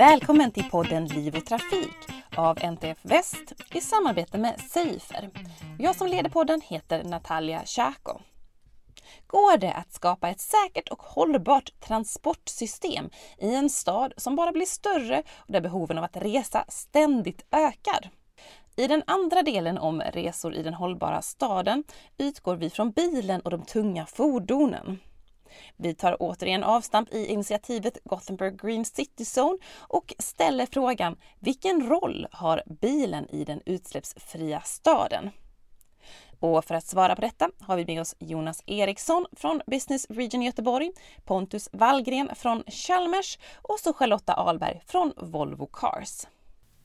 Välkommen till podden Liv och Trafik av NTF Väst i samarbete med Safer. Jag som leder podden heter Natalia Tjako. Går det att skapa ett säkert och hållbart transportsystem i en stad som bara blir större och där behoven av att resa ständigt ökar? I den andra delen om resor i den hållbara staden utgår vi från bilen och de tunga fordonen. Vi tar återigen avstamp i initiativet Gothenburg Green City Zone och ställer frågan vilken roll har bilen i den utsläppsfria staden? Och för att svara på detta har vi med oss Jonas Eriksson från Business Region Göteborg, Pontus Wallgren från Chalmers och så Charlotta Ahlberg från Volvo Cars.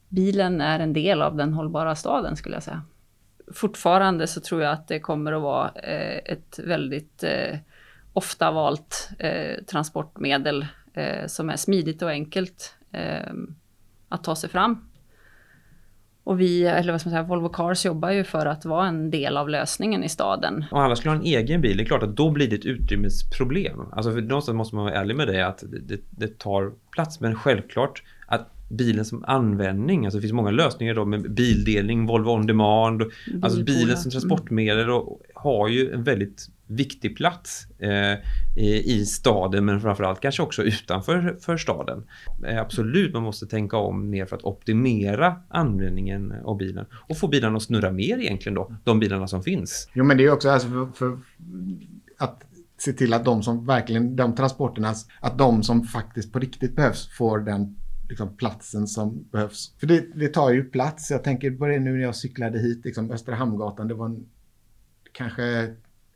Bilen är en del av den hållbara staden skulle jag säga. Fortfarande så tror jag att det kommer att vara eh, ett väldigt eh, ofta valt eh, transportmedel eh, som är smidigt och enkelt eh, att ta sig fram. Och vi, eller vad ska man säga, Volvo Cars jobbar ju för att vara en del av lösningen i staden. Om alla skulle ha en egen bil, det är klart att då blir det ett utrymmesproblem. Alltså för någonstans måste man vara ärlig med det, att det, det tar plats. Men självklart att bilen som användning, alltså det finns många lösningar då med bildelning, Volvo On Demand, alltså bilen som transportmedel och har ju en väldigt viktig plats eh, i, staden men framförallt kanske också utanför för staden. Eh, absolut, man måste tänka om mer för att optimera användningen av bilen och få bilarna att snurra mer egentligen då, de bilarna som finns. Jo men det är också alltså för, för att se till att de som verkligen, de transporterna, att de som faktiskt på riktigt behövs får den liksom, platsen som behövs. För det, det, tar ju plats. Jag tänker på det nu när jag cyklade hit, liksom, Östra Hamngatan, det var en, kanske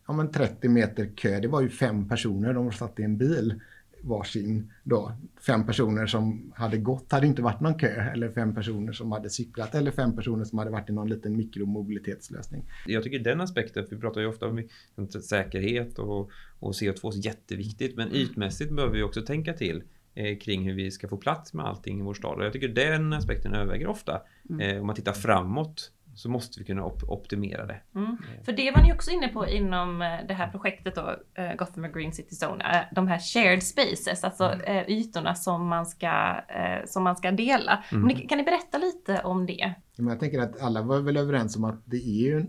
ja, men 30 meter kö. Det var ju fem personer, de satt i en bil varsin då. Fem personer som hade gått hade inte varit någon kö eller fem personer som hade cyklat eller fem personer som hade varit i någon liten mikromobilitetslösning. Jag tycker den aspekten, för vi pratar ju ofta om säkerhet och, och CO2 är jätteviktigt men ytmässigt behöver vi också tänka till eh, kring hur vi ska få plats med allting i vår stad och jag tycker den aspekten överväger ofta. Mm. Eh, om man tittar framåt så måste vi kunna op optimera det. Mm. För det var ni också inne på inom eh, det här projektet då, uh, Gotham Green City Zone, de här shared spaces, alltså uh, ytorna som man ska, som man ska dela. Mm. Ni, kan ni berätta lite om det? Jag tänker att alla var väl överens om att det är ju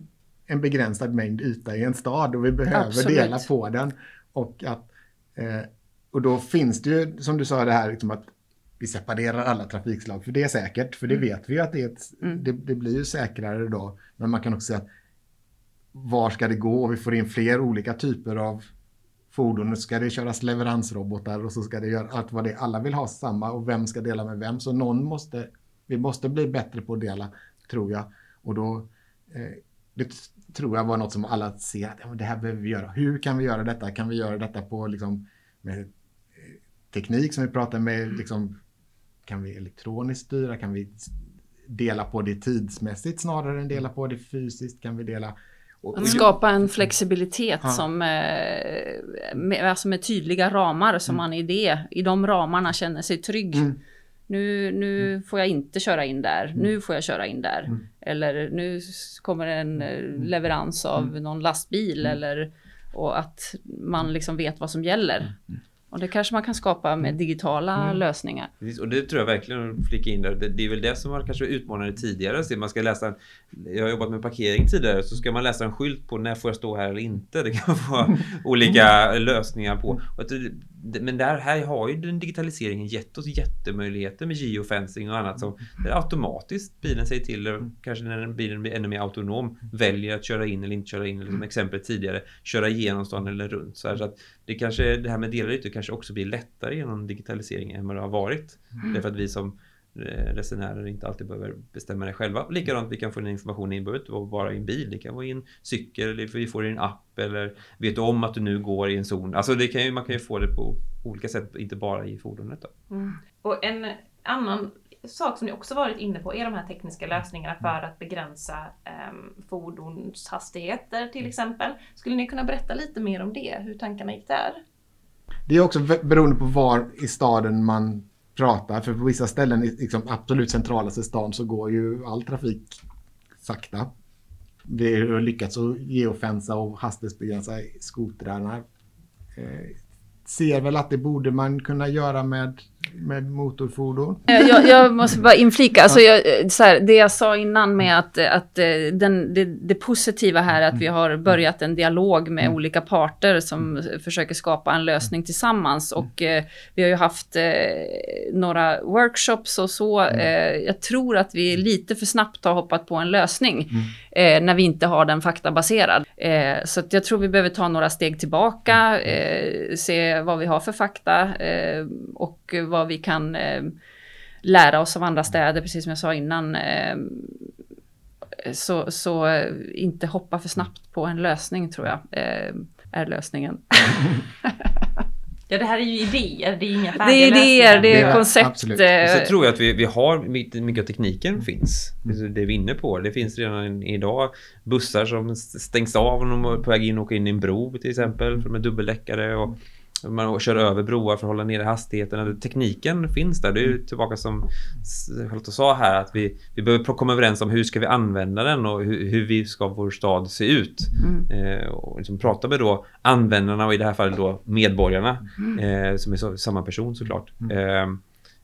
en begränsad mängd yta i en stad och vi behöver Absolut. dela på den. Och, att, och då finns det ju, som du sa, det här liksom att vi separerar alla trafikslag, för det är säkert, för det mm. vet vi att det, är ett, mm. det, det, blir ju säkrare då. Men man kan också säga att var ska det gå? Vi får in fler olika typer av fordon. Nu ska det köras leveransrobotar och så ska det göra allt vad det Alla vill ha samma och vem ska dela med vem? Så någon måste, vi måste bli bättre på att dela, tror jag. Och då, eh, det tror jag var något som alla ser att ja, det här behöver vi göra. Hur kan vi göra detta? Kan vi göra detta på liksom, med eh, teknik som vi pratar med liksom, kan vi elektroniskt styra? Kan vi dela på det tidsmässigt snarare än dela på det fysiskt? Kan vi dela och, skapa en flexibilitet ja. som eh, med, alltså med tydliga ramar som mm. man i det, i de ramarna känner sig trygg. Mm. Nu, nu mm. får jag inte köra in där, mm. nu får jag köra in där. Mm. Eller nu kommer en eh, mm. leverans av någon lastbil eller och att man liksom vet vad som gäller. Och det kanske man kan skapa med digitala mm. lösningar. Precis, och det tror jag verkligen flika in där. Det, det är väl det som var kanske utmanande tidigare. Så man ska läsa en, jag har jobbat med parkering tidigare så ska man läsa en skylt på när får jag stå här eller inte. Det kan vara olika lösningar på. Men där, här har ju den digitaliseringen gett oss jättemöjligheter med geofencing och annat som automatiskt bilen säger till, kanske när bilen blir ännu mer autonom, väljer att köra in eller inte köra in, eller som exempel tidigare, köra igenom stan eller runt. Så, så att det kanske, det här med delade ytor kanske också blir lättare genom digitalisering än vad det har varit. Mm. Därför att vi som resenärer inte alltid behöver bestämma det själva. Likadant vi kan få den informationen inburet och vara i en bil. Det kan vara i en cykel eller vi får det i en app eller vet du om att du nu går i en zon. Alltså det kan ju, man kan ju få det på olika sätt, inte bara i fordonet. Mm. Och en annan sak som ni också varit inne på är de här tekniska lösningarna för att begränsa um, fordonshastigheter till exempel. Skulle ni kunna berätta lite mer om det, hur tankarna gick där? Det är också beroende på var i staden man prata. för på vissa ställen i liksom absolut centralaste stan så går ju all trafik sakta. Vi har lyckats att geofensa och hastighetsbegränsa skotrarna. Eh, ser väl att det borde man kunna göra med med motorfordon. Jag, jag måste bara inflika, alltså jag, så här, det jag sa innan med att, att den, det, det positiva här är att vi har börjat en dialog med mm. olika parter som försöker skapa en lösning tillsammans. Och eh, vi har ju haft eh, några workshops och så. Eh, jag tror att vi lite för snabbt har hoppat på en lösning eh, när vi inte har den faktabaserad. Eh, så jag tror vi behöver ta några steg tillbaka, eh, se vad vi har för fakta eh, och vad vi kan eh, lära oss av andra städer, precis som jag sa innan. Eh, så, så inte hoppa för snabbt på en lösning tror jag är lösningen. Ja, det här är ju idéer, det är inga färdiga Det är idéer, det är det koncept. Absolut. Så tror jag att vi, vi har, mycket av tekniken finns. Mm. Det är vi inne på. Det finns redan idag bussar som stängs av om de är på väg in och åker in i en bro till exempel, för de är dubbeldäckare. Och man kör över broar för att hålla nere hastigheten. Tekniken finns där. Det är ju tillbaka som Charlotte sa här att vi, vi behöver komma överens om hur ska vi använda den och hur, hur vi ska vår stad se ut. Mm. Eh, och liksom prata med då användarna och i det här fallet då medborgarna mm. eh, som är så, samma person såklart. Mm. Eh,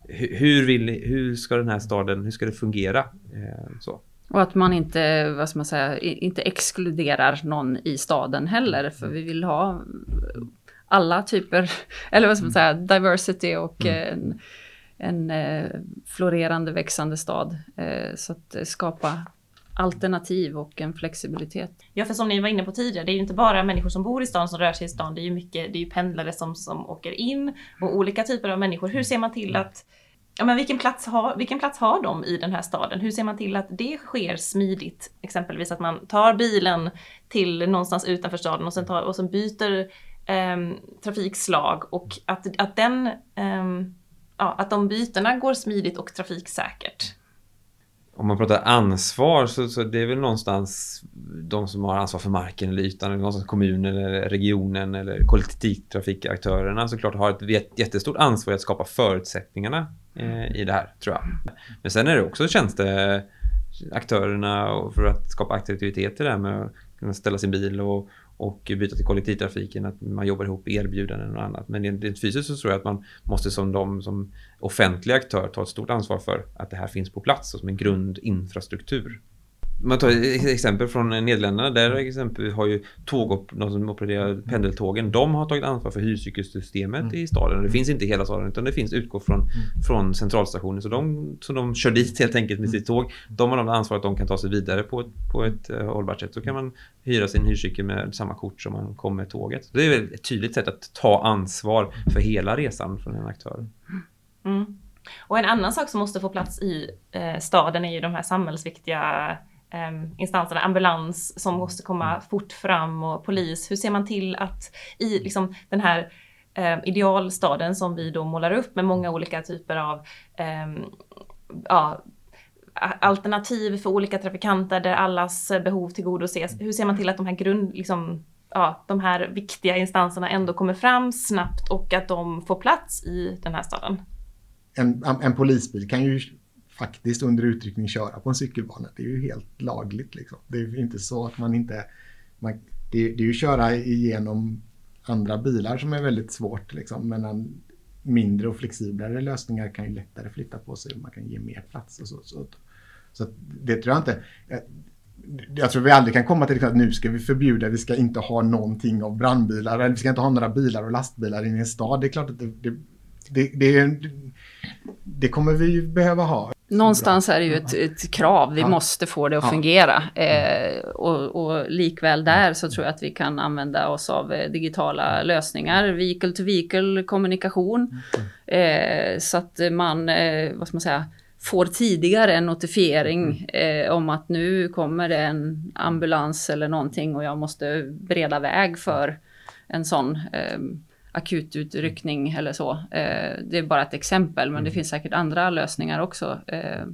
hur, vill, hur ska den här staden, hur ska det fungera? Eh, så. Och att man inte, vad ska man säga, inte exkluderar någon i staden heller. För vi vill ha alla typer, eller vad ska man säga, diversity och mm. en, en eh, florerande växande stad. Eh, så att skapa alternativ och en flexibilitet. Ja, för som ni var inne på tidigare, det är ju inte bara människor som bor i stan som rör sig i stan, det är ju mycket, det är ju pendlare som, som åker in och olika typer av människor. Hur ser man till att Ja, men vilken, plats har, vilken plats har de i den här staden? Hur ser man till att det sker smidigt? Exempelvis att man tar bilen till någonstans utanför staden och sen, tar, och sen byter eh, trafikslag och att, att, den, eh, ja, att de bytena går smidigt och trafiksäkert. Om man pratar ansvar så, så det är väl någonstans de som har ansvar för marken eller ytan, eller någonstans kommunen eller regionen eller kollektivtrafikaktörerna såklart har ett jättestort ansvar att skapa förutsättningarna eh, i det här, tror jag. Men sen är det också tjänsteaktörerna för att skapa aktivitet i det här med att kunna ställa sin bil och, och byta till kollektivtrafiken, att man jobbar ihop erbjudanden och annat. Men rent fysiskt så tror jag att man måste som de som offentlig aktör ta ett stort ansvar för att det här finns på plats och som en grundinfrastruktur man tar ett exempel från Nederländerna. Där exempel har ju tåg, de som opererar pendeltågen, de har tagit ansvar för hyrcykelsystemet mm. i staden. Det finns inte i hela staden utan det finns utgå från, mm. från centralstationen. Så de, så de kör dit helt enkelt med sitt tåg. De har ansvar att de kan ta sig vidare på ett, på ett uh, hållbart sätt. Så kan man hyra sin hyrcykel med samma kort som man kommer med tåget. Det är väl ett tydligt sätt att ta ansvar för hela resan från en aktör. Mm. Och en annan sak som måste få plats i eh, staden är ju de här samhällsviktiga instanserna, ambulans som måste komma mm. fort fram och polis. Hur ser man till att i liksom, den här um, idealstaden som vi då målar upp med många olika typer av um, ja, alternativ för olika trafikanter där allas behov tillgodoses. Hur ser man till att de här grund, liksom, ja, de här viktiga instanserna ändå kommer fram snabbt och att de får plats i den här staden? En, en polisbil kan ju faktiskt under utryckning köra på en cykelbana. Det är ju helt lagligt. Liksom. Det är inte så att man inte... Man, det, det är ju att köra igenom andra bilar som är väldigt svårt. Liksom. Men mindre och flexiblare lösningar kan ju lättare flytta på sig man kan ge mer plats. Och så, så, så det tror jag inte... Jag tror vi aldrig kan komma till att nu ska vi förbjuda, vi ska inte ha någonting av brandbilar, eller vi ska inte ha några bilar och lastbilar inne i en stad. Det är klart att det, det, det, det, det kommer vi ju behöva ha. Någonstans är det ju ett, ett krav, vi ja. måste få det att ja. fungera. Eh, och, och, likväl där så tror jag att vi kan använda oss av eh, digitala lösningar, vehicle to vehicle kommunikation. Eh, så att man, eh, vad ska man säga, får tidigare en notifiering eh, om att nu kommer det en ambulans eller någonting och jag måste bereda väg för en sån eh, akututryckning eller så. Eh, det är bara ett exempel, men det mm. finns säkert andra lösningar också. Eh,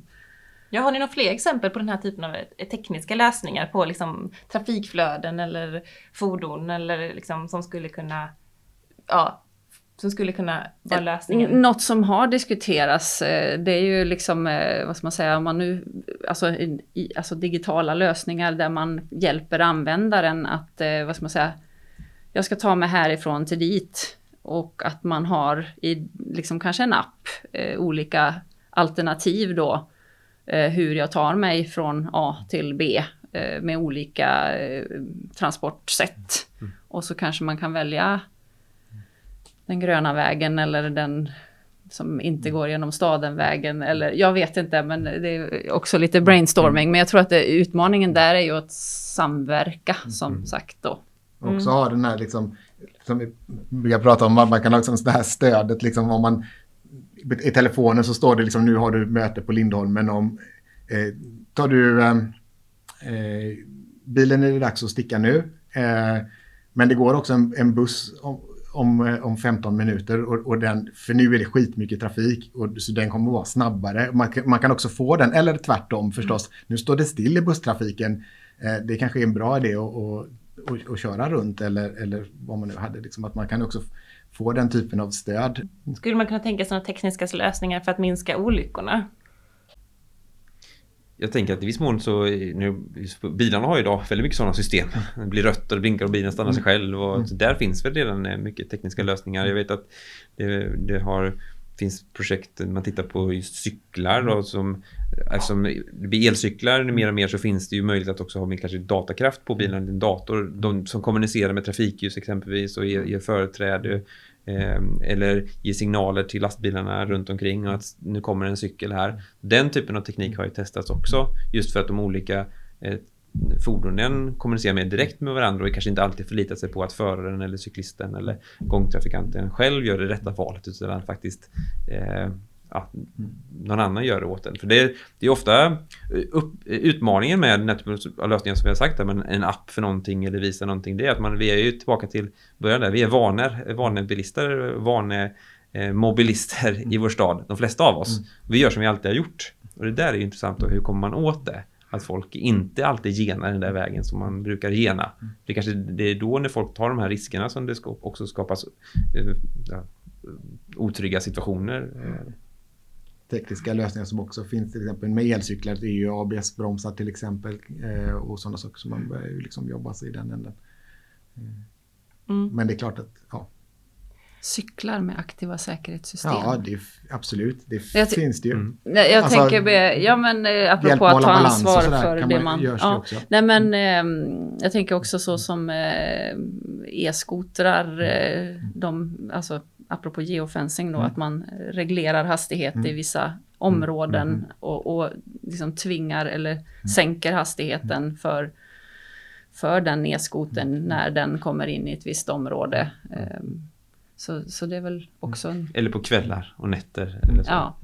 ja, har ni några fler exempel på den här typen av eh, tekniska lösningar på liksom, trafikflöden eller fordon eller liksom, som skulle kunna ja, som skulle kunna vara lösningen? Något som har diskuterats, det är ju liksom, vad ska man säga, om man nu, alltså, alltså digitala lösningar där man hjälper användaren att, vad ska man säga, jag ska ta mig härifrån till dit. och att man har i liksom kanske en app eh, olika alternativ då eh, hur jag tar mig från A till B eh, med olika eh, transportsätt. Mm. Och så kanske man kan välja den gröna vägen eller den som inte går genom staden vägen eller jag vet inte men det är också lite brainstorming men jag tror att det, utmaningen där är ju att samverka som mm. sagt då. Mm. Också ha den här liksom som vi brukar prata om, man kan ha liksom det här stödet liksom om man i telefonen så står det liksom nu har du möte på Lindholmen om eh, tar du eh, eh, bilen är det dags att sticka nu eh, men det går också en, en buss om, om, eh, om 15 minuter och, och, den, för nu är det skitmycket trafik och så den kommer att vara snabbare. Man, man kan också få den, eller tvärtom förstås. Mm. Nu står det still i busstrafiken. Eh, det kanske är en bra idé att och, och, köra runt eller, eller vad man nu hade. Liksom, att man kan också få den typen av stöd. Skulle man kunna tänka sig några tekniska lösningar för att minska olyckorna? jag tänker att i viss mån så, nu, bilarna har ju idag väldigt mycket sådana system. Det blir rött och det blinkar och bilen stannar sig mm. själv och mm. där finns väl redan eh, mycket tekniska lösningar. Jag vet att det, det har, finns projekt, man tittar på just cyklar då, som Eftersom det blir elcyklar mer och mer så finns det ju möjlighet att också ha med kanske datakraft på bilen, en dator. De som kommunicerar med trafikljus exempelvis och ger, ger företräde eh, eller ger signaler till lastbilarna runt omkring och att nu kommer en cykel här. Den typen av teknik har ju testats också just för att de olika eh, fordonen kommunicerar mer direkt med varandra och kanske inte alltid förlitar sig på att föraren eller cyklisten eller gångtrafikanten själv gör det rätta valet utan faktiskt eh, ja, någon annan gör det åt en. För det är, det är ofta eh, upp, utmaningen med den här typen av lösningar som vi har sagt, där, men en app för någonting eller visa någonting, det är att man, vi är ju tillbaka till början där, vi är vanor, vanebilister, vanemobilister eh, i vår stad, de flesta av oss. Mm. Vi gör som vi alltid har gjort. Och det där är intressant då, hur kommer man åt det? Att folk inte alltid genar den där vägen som man brukar gena. Mm. Det kanske det är då när folk tar de här riskerna som det också skapas eh, ja, otrygga situationer. Tekniska lösningar som också finns till exempel med elcyklar. Det är ju ABS-bromsar till exempel eh, och sådana saker som man börjar liksom jobba sig i den änden. Mm. Men det är klart att ja. Cyklar med aktiva säkerhetssystem? Ja, det är, absolut. Det finns det ju. Mm. Jag alltså, tänker, ja men eh, apropå att ta ansvar för det man... ja. Det Nej men eh, jag tänker också så som eh, e-skotrar, eh, de, alltså apropå geofencing då, mm. att man reglerar hastighet mm. i vissa områden mm. och, och liksom tvingar eller mm. sänker hastigheten mm. för, för den e-skoten när den kommer in i ett visst område. Um, så, så det är väl också en... Eller på kvällar och nätter. Eller så. Ja.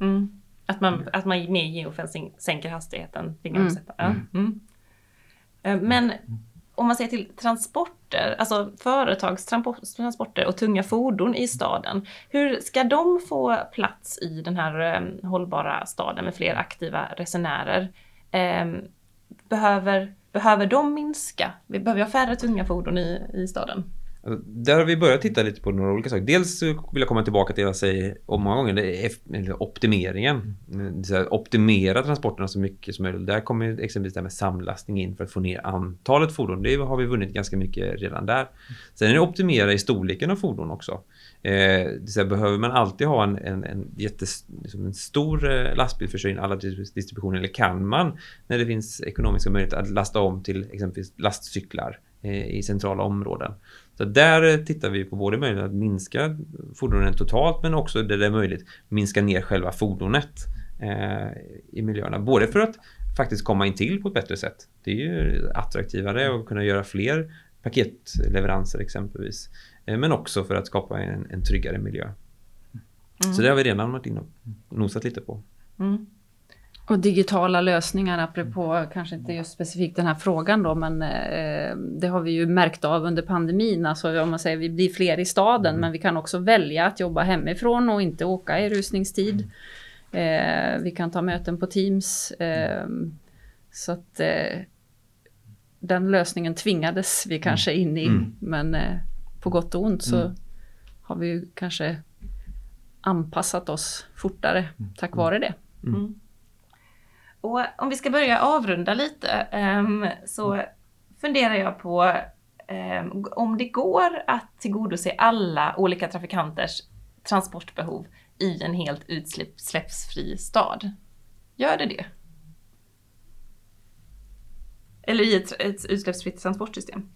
Mm. Att, man, att man med geofencing sänker hastigheten. Mm. Ja. Eh, men om man ser till transporter, alltså företagstransporter och tunga fordon i staden. Hur ska de få plats i den här um, hållbara staden med fler aktiva resenärer? Um, behöver, behöver de minska? Vi behöver ha färre tunga fordon i, i staden. Alltså, där har vi börjat titta lite på några olika saker. Dels vill jag komma tillbaka till det jag säger om många gånger, det är optimeringen. Mm, här, optimera transporterna så mycket som möjligt. Där kommer exempelvis det här med samlastning in för att få ner antalet fordon. Det har vi vunnit ganska mycket redan där. Sen är det optimera i storleken av fordon också. Eh, här, behöver man alltid ha en, en, en, jättes, liksom en stor eh, lastbil för sig alla distributioner eller kan man när det finns ekonomiska möjligheter att lasta om till exempelvis lastcyklar i centrala områden. Så där tittar vi på både möjligheten att minska fordonen totalt men också där det är möjligt minska ner själva fordonet eh, i miljöerna. Både för att faktiskt komma in till på ett bättre sätt. Det är ju attraktivare att kunna göra fler paketleveranser exempelvis. Eh, men också för att skapa en, en tryggare miljö. Mm. Så det har vi redan varit inne och nosat lite på. Mm. Och digitala lösningar, apropå kanske inte just specifikt den här frågan då, men eh, det har vi ju märkt av under pandemin. Alltså om man säger vi blir fler i staden, mm. men vi kan också välja att jobba hemifrån och inte åka i rusningstid. Eh, vi kan ta möten på Teams. Eh, så att eh, den lösningen tvingades vi kanske in i, mm. men eh, på gott och ont så mm. har vi ju kanske anpassat oss fortare mm. tack vare det. Mm. Mm. Och om vi ska börja avrunda lite um, så funderar jag på eh, om det går att tillgodose alla olika trafikanters transportbehov i en helt utsläppsfri stad. Gör det det? Eller i ett, ett utsläppsfritt transportsystem?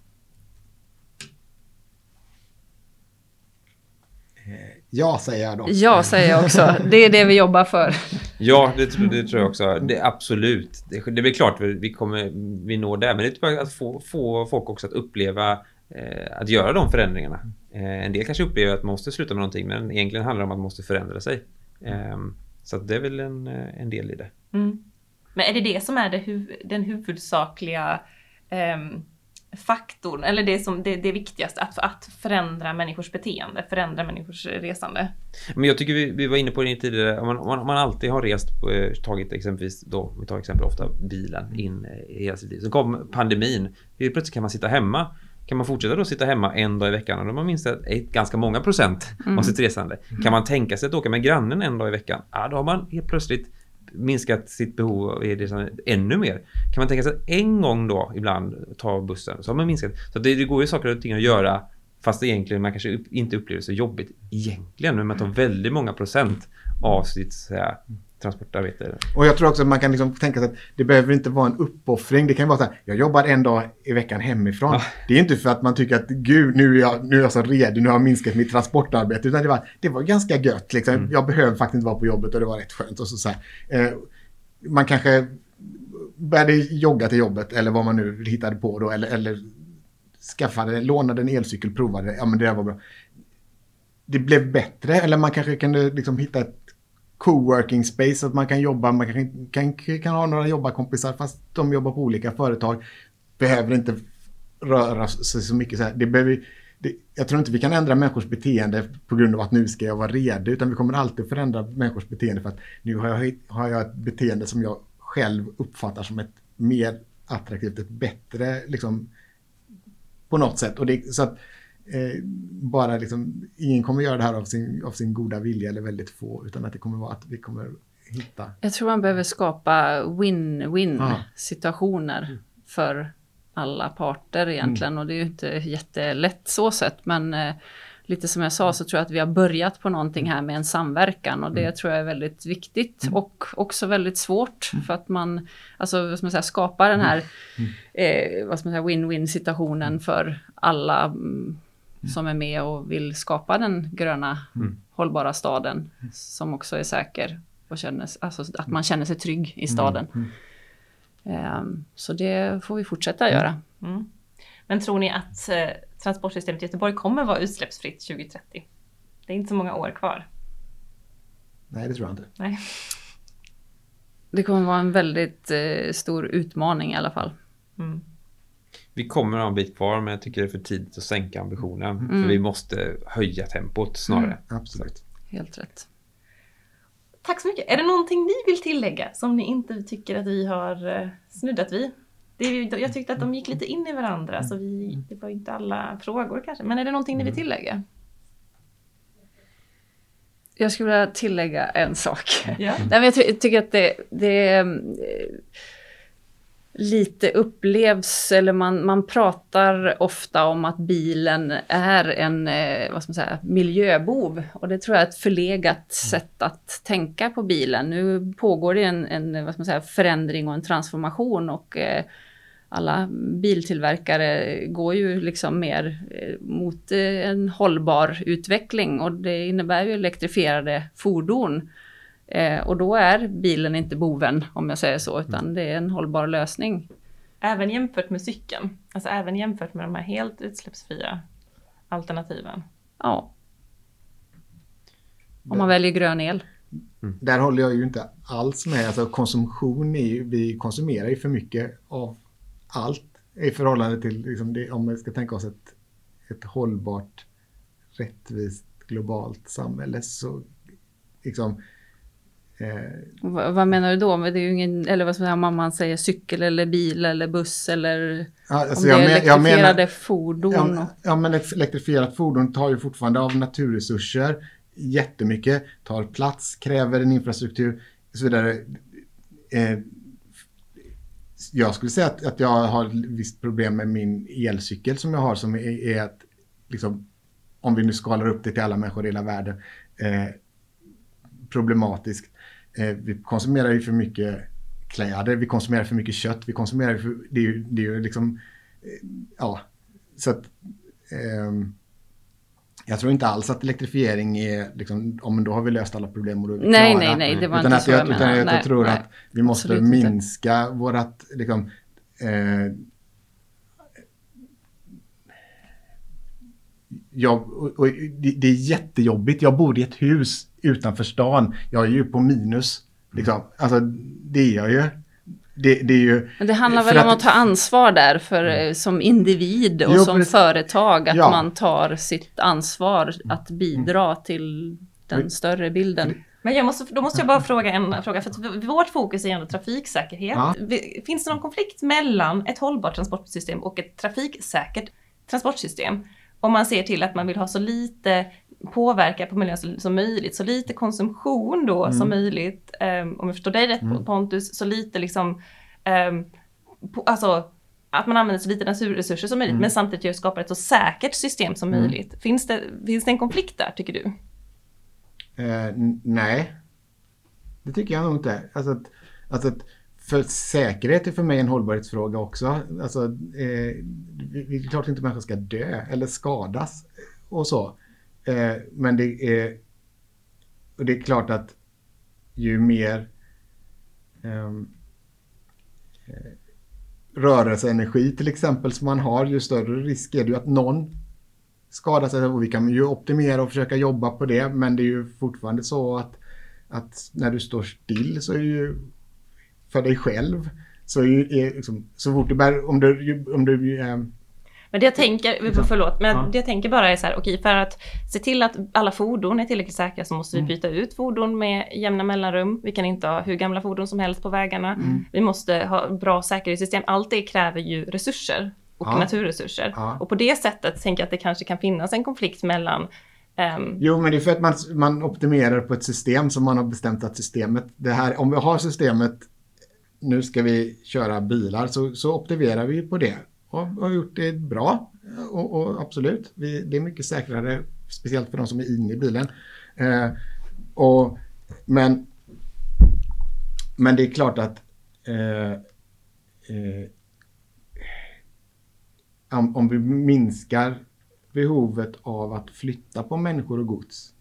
Ja, säger jag då. Ja, säger jag också. Det är det vi jobbar för. Ja, det, det tror jag också. Det, absolut. Det, det är klart vi, vi kommer vi når där, men det är bara att få, få folk också att uppleva eh, att göra de förändringarna. Eh, en del kanske upplever att man måste sluta med någonting, men egentligen handlar det om att man måste förändra sig. Eh, så det är väl en, eh, en del i det. Mm. Men är det det som är det huv den huvudsakliga um faktorn, eller det som det, det viktigaste, att, att förändra människors beteende, förändra människors resande. Men jag tycker vi, vi var inne på det tidigare, om man, om man, alltid har rest, på, eh, tagit exempelvis då, vi tar exempel ofta bilen in eh, i hela sitt liv. Så kom pandemin, plötsligt kan man sitta hemma kan man fortsätta då sitta hemma en dag i veckan och då har man minst ett, ganska många procent mm. av sitt resande. Kan man tänka sig att åka med grannen en dag i veckan? Ja, då har man helt plötsligt minskat sitt behov av e ännu mer. Kan man tänka sig att en gång då ibland ta bussen så har man minskat. Så det, det går ju saker och ting att göra fast egentligen man kanske inte upplever det så jobbigt egentligen. Men man tar väldigt många procent av sitt så här, transportarbete. Och jag tror också att man kan liksom tänka sig att det behöver inte vara en uppoffring. Det kan vara så här, jag jobbar en dag i veckan hemifrån. Ja. Det är inte för att man tycker att gud, nu är jag, nu är jag så redig, nu har jag minskat mitt transportarbete. Utan det var, det var ganska gött. Liksom. Mm. Jag behöver faktiskt inte vara på jobbet och det var rätt skönt. Och så, så eh, man kanske började jogga till jobbet eller vad man nu hittade på då. Eller, eller skaffade, lånade en elcykel, provade. Ja, men det var bra. Det blev bättre eller man kanske kunde liksom hitta ett coworking space, att man kan jobba, man kan, kan, kan ha några jobbarkompisar fast de jobbar på olika företag. Behöver inte röra sig så mycket så här. Det behöver, det, jag tror inte vi kan ändra människors beteende på grund av att nu ska jag vara redo, utan vi kommer alltid förändra människors beteende för att nu har jag, har jag ett beteende som jag själv uppfattar som ett mer attraktivt, ett bättre, liksom, på något sätt. Och det, så att, eh, bara liksom, ingen kommer göra det här av sin, av sin goda vilja eller väldigt få, utan att det kommer vara att vi kommer hitta. Jag tror man behöver skapa win-win situationer mm. för alla parter egentligen mm. och det är ju inte jättelätt så sett men eh, lite som jag sa så tror jag att vi har börjat på någonting här med en samverkan och det mm. tror jag är väldigt viktigt mm. och också väldigt svårt mm. för att man alltså vad ska man säga, skapar den här mm. eh, vad ska man säga win-win situationen för alla. Som är med och vill skapa den gröna mm. hållbara staden som också är säker och känner, alltså att man känner sig trygg i staden. Mm. Um, så det får vi fortsätta göra. Mm. Men tror ni att eh, transportsystemet i Göteborg kommer vara utsläppsfritt 2030? Det är inte så många år kvar. Nej, det tror jag inte. Nej. Det kommer vara en väldigt eh, stor utmaning i alla fall. Mm vi kommer ha en bit kvar men jag tycker det är för tidigt att sänka ambitionen. Mm. För vi måste höja tempot snarare. Mm, absolut. Helt rätt. Tack så mycket. Är det någonting ni vill tillägga som ni inte tycker att vi har eh, snuddat vid? Det, jag tyckte att de gick lite in i varandra så vi, det var inte alla frågor kanske. Men är det någonting ni vill mm. tillägga? Jag skulle vilja tillägga en sak. Ja. Nej, men jag ty tycker att det, det lite upplevs, eller man, man pratar ofta om att bilen är en eh, vad ska man säga, miljöbov. Och det tror jag är ett förlegat mm. sätt att tänka på bilen. Nu pågår det en, en vad ska man säga, förändring och en transformation och eh, alla biltillverkare går ju liksom mer eh, mot eh, en hållbar utveckling och det innebär ju elektrifierade fordon. Eh, och då är bilen inte boven om jag säger så, utan det är en hållbar lösning. Även jämfört med cykeln? Alltså även jämfört med de här helt utsläppsfria alternativen? Ja. Om man väljer grön el. Mm. Där håller jag ju inte alls med. Alltså konsumtion är ju, vi konsumerar ju för mycket av allt i förhållande till, liksom det, om vi ska tänka oss ett, ett hållbart, rättvist, globalt samhälle så liksom Eh, vad menar du då? Det är ju ingen, eller vad säga, om man säger cykel eller bil eller buss eller alltså om det är men, elektrifierade menar, fordon? Ja, ja, men ett elektrifierat fordon tar ju fortfarande av naturresurser jättemycket, tar plats, kräver en infrastruktur och så vidare. Eh, jag skulle säga att, att jag har ett visst problem med min elcykel som jag har som är, är att liksom, om vi nu skalar upp det till alla människor i hela världen, eh, problematiskt. Eh, vi konsumerar ju för mycket kläder, vi konsumerar för mycket kött, vi konsumerar för, det är ju, det är ju liksom, eh, ja, så att eh, jag tror inte alls att elektrifiering är, liksom, om då har vi löst alla problem och då är vi Nej, klara. nej, nej, det var utan inte så jag, jag Utan menade. jag Nej, tror nej. att vi måste Absolut inte. minska vårat, liksom, eh, jag, och, och det, det är jättejobbigt. Jag bor i ett hus utanför stan. Jag är ju på minus. Liksom. Alltså, det är jag ju. Det, det är ju... Men det handlar väl om att ta ansvar där för, eh, som individ och Jo, som precis. företag. Att Ja. man tar sitt ansvar att bidra till den Mm. större bilden. Men jag måste, då måste jag bara fråga en fråga, för att vårt fokus är ändå trafiksäkerhet. Ja. Finns det någon konflikt mellan ett hållbart transportsystem och ett trafiksäkert transportsystem? Om man ser till att man vill ha så lite påverkan på miljön som, möjligt, så lite konsumtion då som möjligt, ehm, om jag förstår dig rätt Pontus, så lite liksom, ehm, på, alltså att man använder så lite naturresurser som möjligt, men samtidigt skapar ett så säkert system som möjligt. Finns det, finns det en konflikt där, tycker du? N- nej, det tycker jag nog inte. Alltså att, alltså att för säkerhet är för mig en hållbarhetsfråga också. Alltså, eh, det det är klart inte människor ska dö eller skadas och så. Eh, men det är, och det är klart att ju mer ehm, eh, rörelseenergi till exempel som man har, ju större risk är det ju att någon skadar sig. Och vi kan ju optimera och försöka jobba på det. Men det är ju fortfarande så att, att när du står still så är det ju för dig själv så är är liksom, så fort du bär, om du, om du eh, men det jag tänker, förlåt, men Ja. det jag tänker bara är så här, okej för att se till att alla fordon är tillräckligt säkra så måste vi Mm. byta ut fordon med jämna mellanrum. Vi kan inte ha hur gamla fordon som helst på vägarna. Mm. Vi måste ha bra säkerhetssystem. Allt det kräver ju resurser och Ja. naturresurser. Ja. Och på det sättet tänker jag att det kanske kan finnas en konflikt mellan ehm, Jo, men det är för att man, man optimerar på ett system som man har bestämt att systemet, det här, om vi har systemet, nu ska vi köra bilar, så, så optimerar vi på det. Ja, vi har gjort det bra. Och, och absolut, vi, det är mycket säkrare, speciellt för de som är inne i bilen. Eh, och, men, men det är klart att eh, eh, om, om vi minskar behovet av att flytta på människor och gods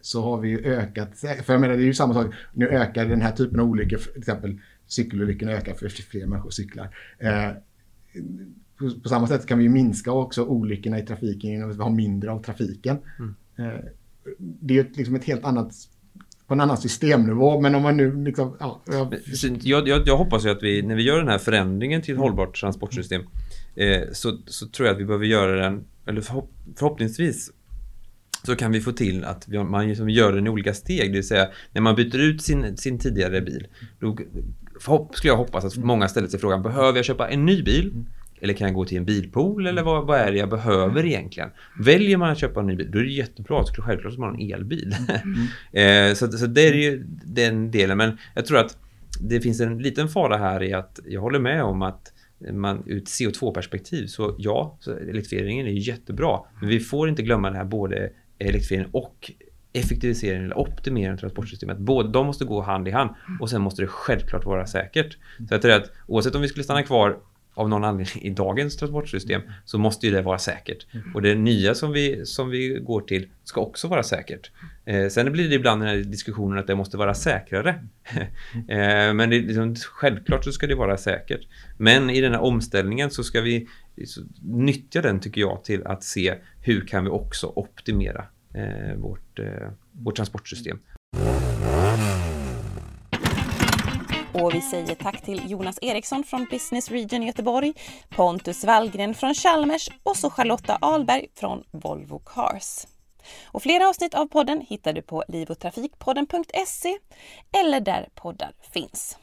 så har vi ju ökat, för jag menar det är ju samma sak, nu ökar den här typen av olyckor, till exempel cykelolyckorna ökar för fler människor cyklar. Eh, på, på samma sätt kan vi minska också olyckorna i trafiken genom att vi har mindre av trafiken. Eh, det är liksom ett helt annat, på en annan systemnivå, men om man nu liksom, ja, ja, Så Jag, jag, jag hoppas ju att vi, när vi gör den här förändringen till ett hållbart transportsystem eh, så, så tror jag att vi behöver göra den, eller förhopp, förhoppningsvis så kan vi få till att vi, man liksom gör den i olika steg. Det vill säga när man byter ut sin, sin tidigare bil då förhopp, skulle jag hoppas att många ställer sig frågan behöver jag köpa en ny bil? Eller kan jag gå till en bilpool? Eller vad, vad är det jag behöver egentligen? Väljer man att köpa en ny bil, då är det jättebra. Så självklart ska man ha en elbil. eh, så, så det är ju den delen. Men jag tror att det finns en liten fara här i att jag håller med om att man ur ett CO2-perspektiv så ja, så elektrifieringen är jättebra. Men vi får inte glömma det här både elektrifieringen och effektivisering eller optimering av transportsystemet. Både, de måste gå hand i hand och sen måste det självklart vara säkert. Så jag tror att oavsett om vi skulle stanna kvar av någon anledning i dagens transportsystem så måste ju det vara säkert. Och det nya som vi, som vi går till ska också vara säkert. Eh, sen blir det ibland den här diskussionen att det måste vara säkrare. eh, men det, liksom, självklart så ska det vara säkert. Men i den här omställningen så ska vi så, nyttja den tycker jag till att se hur kan vi också optimera eh, vårt, eh, vårt transportsystem. Och vi säger tack till Jonas Eriksson från Business Region Göteborg, Pontus Wallgren från Chalmers och så Charlotta Ahlberg från Volvo Cars. Och flera avsnitt av podden hittar du på livotrafikpodden.se eller där poddar finns.